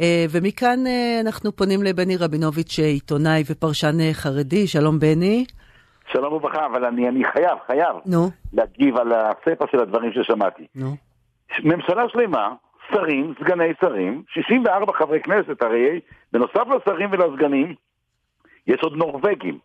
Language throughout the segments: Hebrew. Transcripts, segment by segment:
אה, ומכאן אה, אנחנו פונים לבני רבינוביץ', עיתונאי ופרשן אה, חרדי. שלום בני. שלום וברכה, אבל אני, אני חייב, חייב נו. להגיב על הספר של הדברים ששמעתי. נו. ממשלה שלמה, שרים, סגני שרים, 64 חברי כנסת, הרי בנוסף לשרים ולסגנים, יש עוד נורבגים.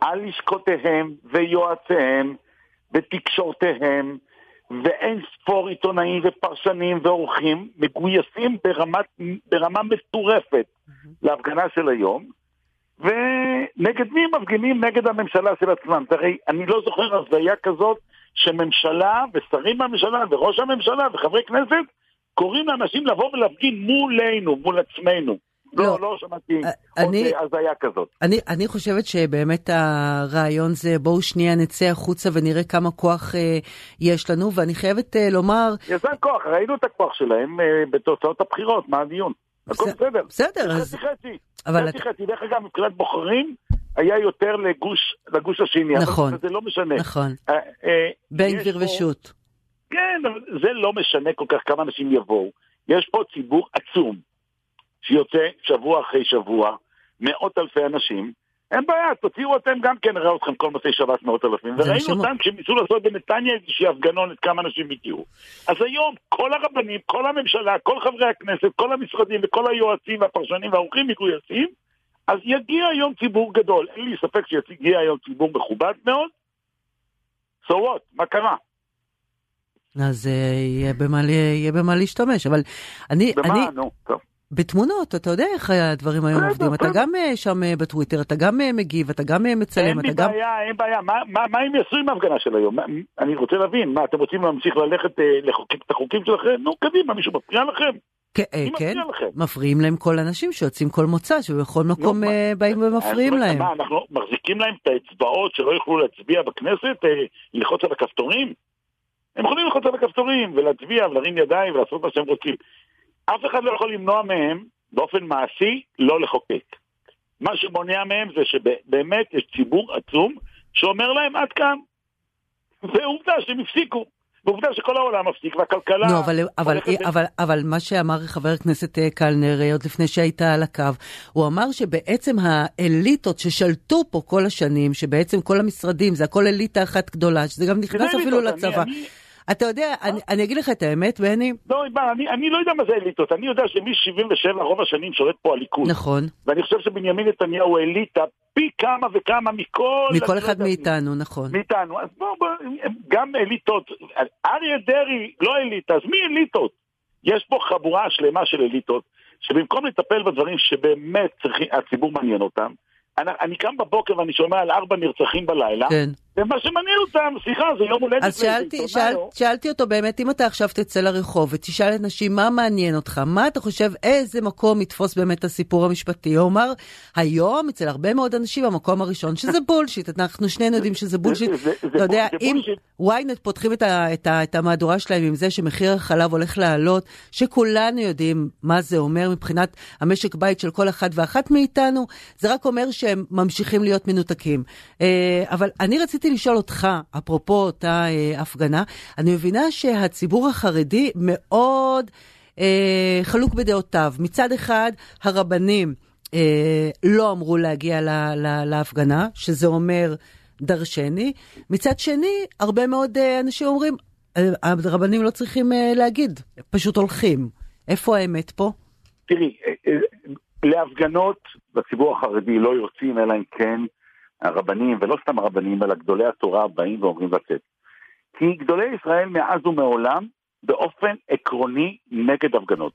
על לשכותיהם ויועציהם ותקשורתיהם ואין ספור עיתונאים ופרשנים ועורכים מגויסים ברמת, ברמה מטורפת להפגנה של היום ונגד מי הם מפגינים? נגד הממשלה של עצמם. הרי אני לא זוכר הזיה כזאת שממשלה ושרים בממשלה וראש הממשלה וחברי כנסת קוראים לאנשים לבוא ולהפגין מולנו, מול עצמנו. לא, לא. לא שמעתי אה, עוד אני- אה, הזיה כזאת. אני, אני חושבת שבאמת הרעיון זה בואו שנייה נצא החוצה ונראה כמה כוח אה, יש לנו, ואני חייבת אה, לומר, להם כוח, ראינו את הכוח שלהם אה, בתוצאות הבחירות, מה הדיון? הכל בסדר, בסדר. אז... חצי חצי. אבל חצי חצי. דרך אגב, מבחינת בוחרים, היה יותר לגוש, לגוש השני. אבל נכון. זה לא משנה. נכון, אה, בן גביר ושות'. כן, אבל זה לא משנה כל כך כמה אנשים יבואו. יש פה ציבור עצום, שיוצא שבוע אחרי שבוע, מאות אלפי אנשים. אין בעיה, תוציאו אתם גם כן, נראה אתכם כל מוצאי שבת מאות אלפים. וראינו אותם כשהם ניסו לעשות בנתניה איזושהי הפגנונת, כמה אנשים הגיעו. אז היום כל הרבנים, כל הממשלה, כל חברי הכנסת, כל המשרדים וכל היועצים והפרשנים והאורחים מגויסים, אז יגיע היום ציבור גדול. אין לי ספק שיגיע היום ציבור מכובד מאוד. So what? מה קרה? אז אה, יהיה במה, יהיה במה להשתמש, אבל אני, אני, במה? נו, טוב. בתמונות, אתה יודע איך הדברים היום עובדים, אתה. גם אה, שם אה, בטוויטר, אתה גם אה, מגיב, אתה גם מצלם, אין אתה לי גם... בעיה, אין בעיה. מה, מה, מה הם יעשו עם ההפגנה של היום? אני רוצה להבין, מה, אתם רוצים להמשיך ללכת לחוקק את החוקים שלכם? נו, קדימה, מישהו מפריע לכם? כן? מפריעים להם כל האנשים שיוצאים כל מוצא, שבכל מקום באים ומפריעים להם. מה, אנחנו מחזיקים להם את האצבעות שלא יוכלו להצביע בכנסת, ללחוץ על הכפתורים? הם יכולים ללחוץ על הכפתורים ולהצביע ולהרים ידיים ולעשות מה שהם רוצים. אף אחד לא יכול למנוע מהם, באופן מעשי, לא לחוקק. מה שמונע מהם זה שבאמת יש ציבור עצום שאומר להם עד כאן. ועובדה שהם הפסיקו. ועובדה שכל העולם מפסיק והכלכלה... נו, אבל, אבל, ב- אבל, אבל מה שאמר חבר הכנסת אה, קלנר אה, עוד לפני שהיית על הקו, הוא אמר שבעצם האליטות ששלטו פה כל השנים, שבעצם כל המשרדים, זה הכל אליטה אחת גדולה, שזה גם נכנס אפילו אליטות, אני- לצבא. אני- אתה יודע, אני, אני אגיד לך את האמת, בני, לא, אני, אני לא יודע מה זה אליטות, אני יודע שמ-77 רוב השנים שולט פה הליכוד. נכון, ואני חושב שבנימין נתניהו אליטה פי כמה וכמה מכל... מכל אחד מאיתנו, נכון. מאיתנו. אז בואו, בוא, גם אליטות. אריה דרעי לא אליטה, אז מי אליטות? יש פה חבורה שלמה של אליטות, שבמקום לטפל בדברים שבאמת צריכים, הציבור מעניין אותם, אני, אני קם בבוקר ואני שומע על ארבע נרצחים בלילה, כן. ומה שמעניין אותם, סליחה, זה יום הולדת. אז שאלתי, שאל, או- שאלתי אותו באמת, אם אתה עכשיו תצא לרחוב ותשאל את נשים מה מעניין אותך, מה אתה חושב, איזה מקום יתפוס באמת הסיפור המשפטי? הוא אמר, היום אצל הרבה מאוד אנשים המקום הראשון, שזה בולשיט, אנחנו שנינו יודעים שזה בולשיט. זה- זה- אתה יודע, זה אם ynet פותחים את, ה, את, ה, את המהדורה שלהם עם זה שמחיר החלב הולך לעלות, שכולנו יודעים מה זה אומר מבחינת המשק בית של כל אחד ואחת מאיתנו, זה רק אומר שהם ממשיכים להיות מנותקים. אה, אבל אני רציתי לשאול אותך, אפרופו אותה אה, הפגנה, אני מבינה שהציבור החרדי מאוד אה, חלוק בדעותיו. מצד אחד, הרבנים אה, לא אמרו להגיע ל, ל, להפגנה, שזה אומר דרשני. מצד שני, הרבה מאוד אה, אנשים אומרים, אה, הרבנים לא צריכים אה, להגיד, פשוט הולכים. איפה האמת פה? תראי, אה, אה, להפגנות בציבור החרדי לא יוצאים, אלא אם כן הרבנים, ולא סתם הרבנים, אלא גדולי התורה באים ואומרים לצאת. כי גדולי ישראל מאז ומעולם, באופן עקרוני, נגד הפגנות.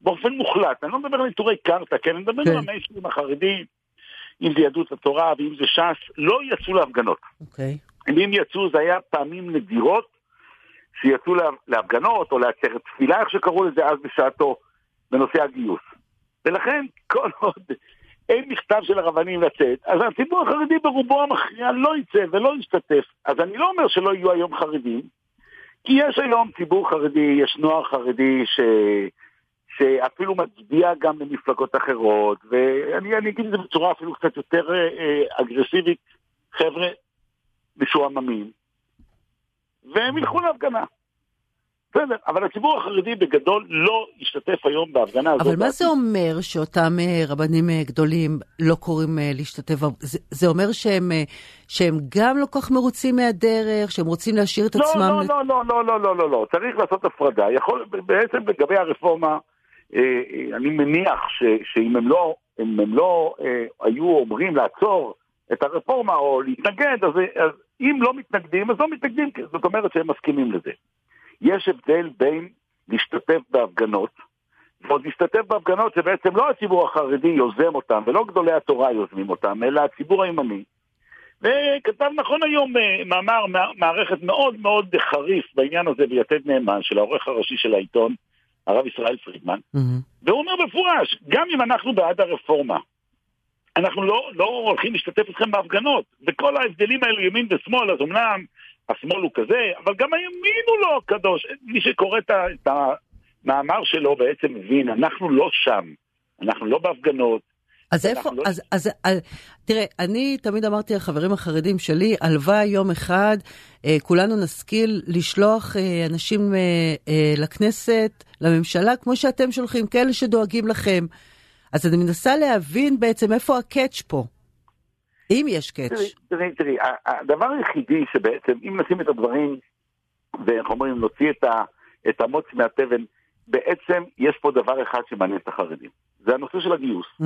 באופן מוחלט, אני לא מדבר על עיטורי קרתא, כן? אני מדבר כן. על המיינסטרים החרדי, אם זה יהדות התורה ואם זה ש"ס, לא יצאו להפגנות. אוקיי. אם יצאו זה היה פעמים נדירות שיצאו לה- להפגנות או לעצרת תפילה, איך שקראו לזה אז בשעתו, בנושא הגיוס. ולכן, כל עוד אין מכתב של הרבנים לצאת, אז הציבור החרדי ברובו המכריע לא יצא ולא ישתתף. אז אני לא אומר שלא יהיו היום חרדים, כי יש היום ציבור חרדי, יש נוער חרדי ש... שאפילו מצביע גם למפלגות אחרות, ואני אני אגיד את זה בצורה אפילו קצת יותר אה, אה, אגרסיבית, חבר'ה משועממים, והם ילכו להפגנה. בסדר, אבל הציבור החרדי בגדול לא ישתתף היום בהפגנה הזאת. אבל מה זה אומר שאותם אה, רבנים אה, גדולים לא קוראים אה, להשתתף? זה, זה אומר שהם, שהם גם לא כל כך מרוצים מהדרך, שהם רוצים להשאיר את לא, עצמם... לא, לא, לא, לא, לא, לא, לא, לא, צריך לעשות הפרדה. יכול, בעצם לגבי הרפורמה, אני מניח ש, שאם הם לא, אם הם לא היו אומרים לעצור את הרפורמה או להתנגד, אז, אז אם לא מתנגדים, אז לא מתנגדים, זאת אומרת שהם מסכימים לזה. יש הבדל בין להשתתף בהפגנות, ועוד להשתתף בהפגנות שבעצם לא הציבור החרדי יוזם אותם, ולא גדולי התורה יוזמים אותם, אלא הציבור הימני. וכתב נכון היום אה, מאמר, מערכת מאוד מאוד חריף בעניין הזה ביתד נאמן, של העורך הראשי של העיתון, הרב ישראל פרידמן, mm-hmm. והוא אומר במפורש, גם אם אנחנו בעד הרפורמה, אנחנו לא, לא הולכים להשתתף איתכם בהפגנות, וכל ההבדלים האלו ימין ושמאל, אז אמנם השמאל הוא כזה, אבל גם הימין הוא לא קדוש. מי שקורא את המאמר שלו בעצם מבין, אנחנו לא שם, אנחנו לא בהפגנות. אז איפה, לא... אז, אז, אז, תראה, אני תמיד אמרתי לחברים החרדים שלי, הלוואי יום אחד אה, כולנו נשכיל לשלוח אה, אנשים אה, אה, לכנסת, לממשלה, כמו שאתם שולחים, כאלה שדואגים לכם. אז אני מנסה להבין בעצם איפה הקאץ' פה. אם יש קאץ'. תראי, תראי, הדבר היחידי שבעצם, אם נשים את הדברים, ואיך אומרים, נוציא את, ה, את המוץ מהתבן, בעצם יש פה דבר אחד שמעניין את החרדים. זה הנושא של הגיוס. Mm.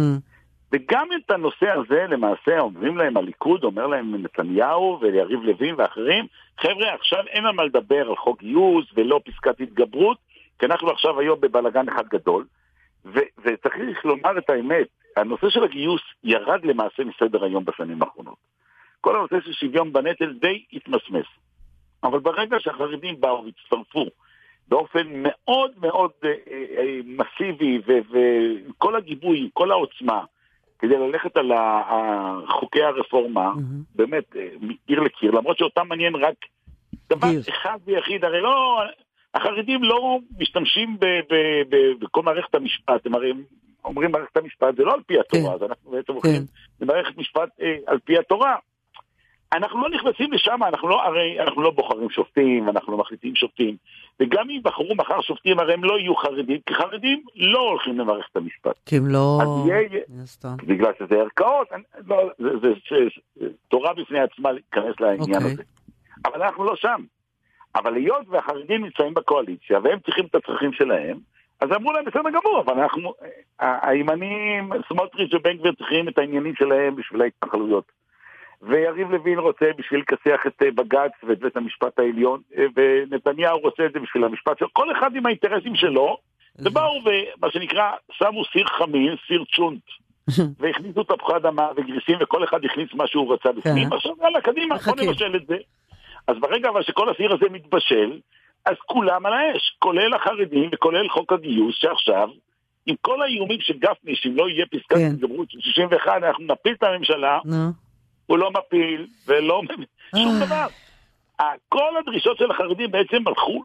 וגם את הנושא הזה, למעשה, אומרים להם הליכוד, אומר להם נתניהו ויריב לוין ואחרים, חבר'ה, עכשיו אין על מה לדבר על חוק גיוס ולא פסקת התגברות, כי אנחנו עכשיו היום בבלגן אחד גדול. ו- וצריך לומר את האמת, הנושא של הגיוס ירד למעשה מסדר היום בשנים האחרונות. כל הנושא של שוויון בנטל די התמסמס. אבל ברגע שהחרדים באו והצטרפו באופן מאוד מאוד אה, אה, מסיבי וכל הגיבוי, כל העוצמה, כדי ללכת על חוקי הרפורמה, mm-hmm. באמת, אה, מקיר לקיר, למרות שאותם מעניין רק דבר אחד ויחיד, הרי לא, החרדים לא משתמשים בכל מערכת המשפט, הם הרי אומרים מערכת המשפט זה לא על פי התורה, כן. אז אנחנו בעצם הולכים כן. למערכת משפט אה, על פי התורה. אנחנו לא נכנסים לשם, אנחנו לא, הרי אנחנו לא בוחרים שופטים, אנחנו לא מחליטים שופטים. וגם אם בחרו מחר שופטים, הרי הם לא יהיו חרדים, כי חרדים לא הולכים למערכת המשפט. כי הם לא... יהיה, בגלל שזה ערכאות, לא, זה, זה, זה, זה תורה בפני עצמה להיכנס לעניין okay. אוקיי. הזה. אבל אנחנו לא שם. אבל היות והחרדים נמצאים בקואליציה, והם צריכים את הצרכים שלהם, אז אמרו להם, בסדר גמור, אבל אנחנו, הימנים, סמוטריץ' ובן גביר צריכים את העניינים שלהם בשביל ההתנחלויות. ויריב לוין רוצה בשביל לכסח את אה, בג"ץ ואת בית המשפט העליון, אה, ונתניהו רוצה את זה בשביל המשפט שלו, כל אחד עם האינטרסים שלו, ובאו ומה שנקרא, שמו סיר חמין, סיר צ'ונט, והכניסו תפוחי אדמה וגריסים, וכל אחד הכניס מה שהוא רצה בפנים, כן. עכשיו יאללה, קדימה, בוא נבשל את זה. אז ברגע אבל שכל הסיר הזה מתבשל, אז כולם על האש, כולל החרדים וכולל חוק הגיוס שעכשיו, עם כל האיומים של גפני, שאם לא יהיה פסקת כן. התגברות של 61, אנחנו נפיל את הממשלה, no. הוא לא מפיל ולא... שום אה. דבר. כל הדרישות של החרדים בעצם הלכו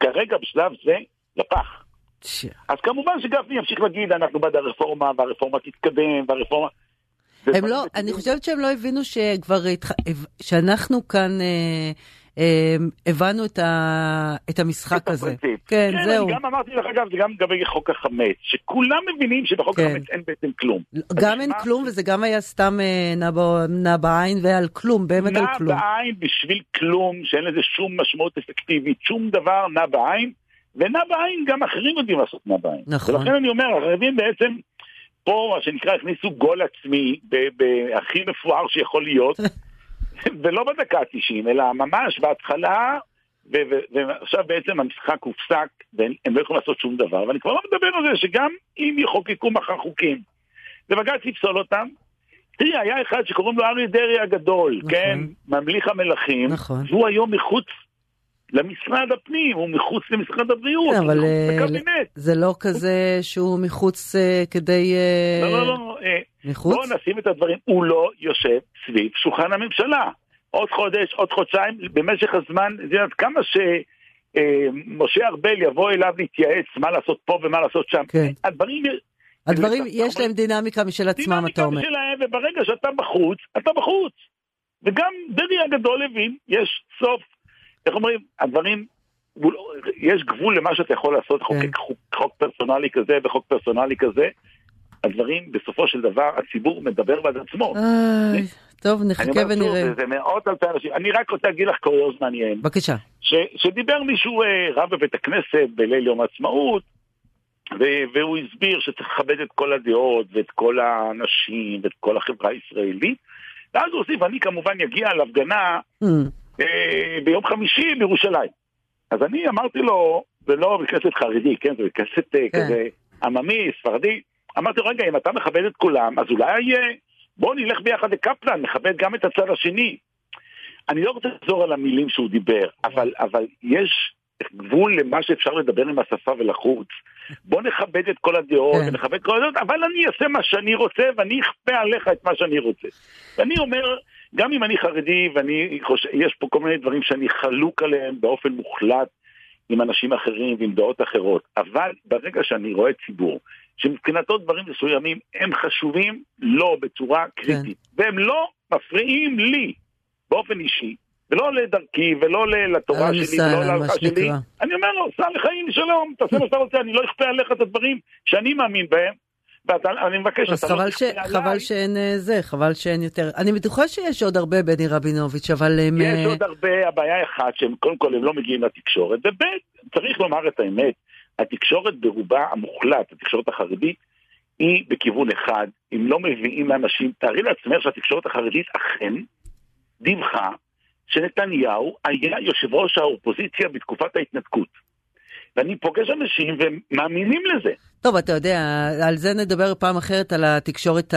כרגע בשלב זה לפח. אז כמובן שגפני ימשיך להגיד, אנחנו בעד הרפורמה, והרפורמה תתקדם, והרפורמה... הם לא, אני חושבת שהם לא הבינו שכבר, שאנחנו כאן... אה, הבנו את, ה, את המשחק את הזה. כן, כן, זהו. גם אמרתי לך, אגב, זה גם לגבי חוק החמץ, שכולם מבינים שבחוק כן. החמץ אין בעצם כלום. גם אין כלום, וזה גם היה סתם אה, נע בעין ועל כלום, באמת על כלום. נע בעין בשביל כלום, שאין לזה שום משמעות אפקטיבית, שום דבר נע בעין, ונע בעין גם אחרים יודעים לעשות נע בעין. נכון. ולכן אני אומר, החרדים בעצם... פה, מה שנקרא, הכניסו גול עצמי, בהכי מפואר שיכול להיות, ולא בדקה ה-90, אלא ממש בהתחלה, ועכשיו בעצם המשחק הופסק, והם לא יכולים לעשות שום דבר, ואני כבר לא מדבר על זה שגם אם יחוקקו מחר חוקים, ובג"ץ יפסול אותם, תראי, היה אחד שקוראים לו אריה דרעי הגדול, נכון. כן? ממליך המלכים, נכון. והוא היום מחוץ למשרד הפנים, הוא מחוץ למשרד הבריאות, כן, אבל אה, זה לא כזה שהוא מחוץ uh, כדי... Uh, לא, לא, לא. מחוץ? בואו נשים את הדברים, הוא לא יושב סביב שולחן הממשלה. עוד חודש, עוד חודשיים, במשך הזמן, זה כמה שמשה ארבל יבוא אליו להתייעץ מה לעשות פה ומה לעשות שם. כן. הדברים... הדברים, יש להם דינמיקה משל עצמם, אתה אומר. דינמיקה משלהם, וברגע שאתה בחוץ, אתה בחוץ. וגם דרעי הגדול הבין, יש סוף איך אומרים, הדברים יש גבול למה שאתה יכול לעשות, חוק, כן. חוק, חוק פרסונלי כזה וחוק פרסונלי כזה. הדברים, בסופו של דבר, הציבור מדבר בעד עצמו. איי, טוב, נחכה ונראה. זה, מאות אלפי אנשים. אני רק רוצה להגיד לך קוריוז מעניין. בבקשה. שדיבר מישהו, אה, רב בבית הכנסת בליל יום העצמאות, והוא הסביר שצריך לכבד את כל הדעות ואת כל האנשים ואת כל החברה הישראלית. ואז הוא הוסיף, אני כמובן אגיע להפגנה Mm, ביום חמישי בירושלים. אז אני אמרתי לו, זה לא בית כנסת חרדי, כן, זה בית כנסת אה, כן. כזה עממי, ספרדי. אמרתי לו, רגע, אם אתה מכבד את כולם, אז אולי אה, בוא נלך ביחד לקפלן, נכבד גם את הצד השני. אני לא רוצה לחזור על המילים שהוא דיבר, אבל, אבל יש גבול למה שאפשר לדבר עם השפה ולחוץ. בוא נכבד את כל הדעות, כן. ונכבד את כל הדעות, אבל אני אעשה מה שאני רוצה, ואני אכפה עליך את מה שאני רוצה. ואני אומר, גם אם אני חרדי, ואני חושב, יש פה כל מיני דברים שאני חלוק עליהם באופן מוחלט עם אנשים אחרים ועם דעות אחרות, אבל ברגע שאני רואה ציבור, שמבחינתו דברים מסוימים הם חשובים לו בצורה קריטית, והם לא מפריעים לי באופן אישי, ולא לדרכי, ולא לתורה אהלן שלי, ולא להלכה שלי. אני אומר לו, סע לחיים שלום, תעשה מה שאתה רוצה, אני לא אכפה עליך את הדברים שאני מאמין בהם, ואני מבקש, אתה לא חבל, ש... תכפה חבל עליי. שאין אה, זה, חבל שאין יותר. אני בטוחה שיש עוד הרבה בני רבינוביץ', אבל הם... יש אה, עוד הרבה, הבעיה אחת, שהם קודם כל הם לא מגיעים לתקשורת, וב' צריך לומר את האמת, התקשורת ברובה המוחלט, התקשורת החרדית, היא בכיוון אחד, אם לא מביאים לאנשים, תארי לעצמך שהתקשורת החרדית אכן דיווחה שנתניהו היה יושב ראש האופוזיציה בתקופת ההתנתקות. ואני פוגש אנשים והם מאמינים לזה. טוב, אתה יודע, על זה נדבר פעם אחרת, על התקשורת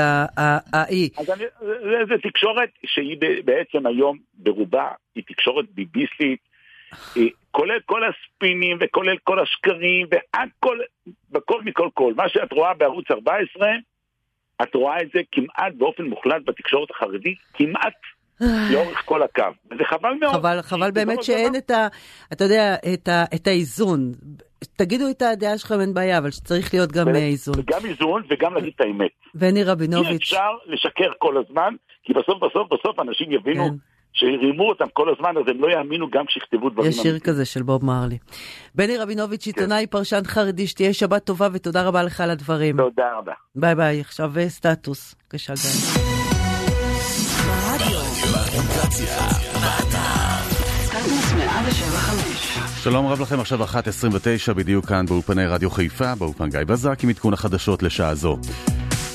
האי. אז אני, זה, זה תקשורת שהיא בעצם היום ברובה היא תקשורת ביביסטית, כולל כל הספינים וכולל כל השקרים והכל, בכל מכל כל. מה שאת רואה בערוץ 14, את רואה את זה כמעט באופן מוחלט בתקשורת החרדית, כמעט לאורך כל הקו. וזה חבל מאוד. חבל, חבל באמת שאין את ה... אתה יודע, את, ה, את האיזון. תגידו את הדעה שלכם, אין בעיה, אבל שצריך להיות גם ו- איזון. וגם איזון וגם להגיד את האמת. אי רבינוביץ', אפשר לשקר כל הזמן, כי בסוף בסוף בסוף אנשים יבינו כן. שרימו אותם כל הזמן, אז הם לא יאמינו גם כשיכתבו דברים יש שיר כזה של בוב מרלי. בני רבינוביץ', עיתונאי, פרשן חרדי, שתהיה שבת טובה ותודה רבה לך על הדברים. תודה רבה. ביי ביי, עכשיו אה, סטטוס. בבקשה, גיא. 175 שלום רב לכם, עכשיו 1.29 בדיוק כאן באולפני רדיו חיפה, באולפן גיא בזק עם עדכון החדשות לשעה זו.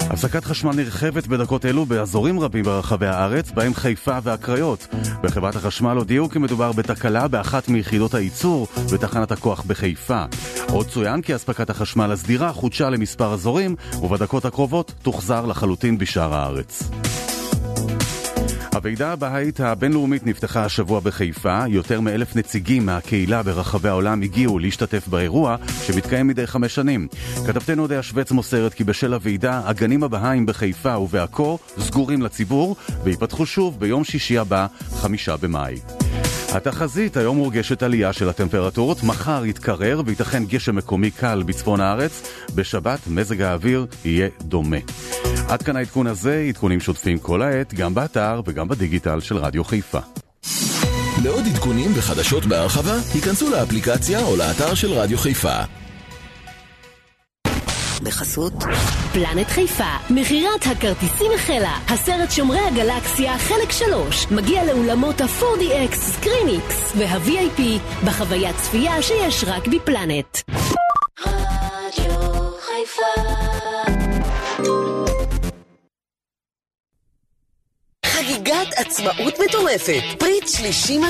הפסקת חשמל נרחבת בדקות אלו באזורים רבים ברחבי הארץ, בהם חיפה והקריות. בחברת החשמל הודיעו כי מדובר בתקלה באחת מיחידות הייצור בתחנת הכוח בחיפה. עוד צוין כי אספקת החשמל הסדירה חודשה למספר אזורים, ובדקות הקרובות תוחזר לחלוטין בשאר הארץ. הוועידה הבהאית הבינלאומית נפתחה השבוע בחיפה, יותר מאלף נציגים מהקהילה ברחבי העולם הגיעו להשתתף באירוע שמתקיים מדי חמש שנים. כתבתנו דעה שווץ מוסרת כי בשל הוועידה, הגנים הבהאיים בחיפה ובעכו סגורים לציבור וייפתחו שוב ביום שישי הבא, חמישה במאי. התחזית היום מורגשת עלייה של הטמפרטורות, מחר יתקרר וייתכן גשם מקומי קל בצפון הארץ, בשבת מזג האוויר יהיה דומה. עד כאן העדכון הזה, עדכונים שוטפים כל העת, גם באתר וגם בדיגיטל של רדיו חיפה. לעוד עדכונים וחדשות בהרחבה, היכנסו לאפליקציה או לאתר של רדיו חיפה. בחסות פלנט חיפה, מכירת הכרטיסים החלה. הסרט שומרי הגלקסיה, חלק 3, מגיע לאולמות ה-4DX, ScreenX וה-VIP בחוויית צפייה שיש רק בפלנט. רדיו חיפה חגיגת עצמאות מטורפת, פריט שלישי מתנה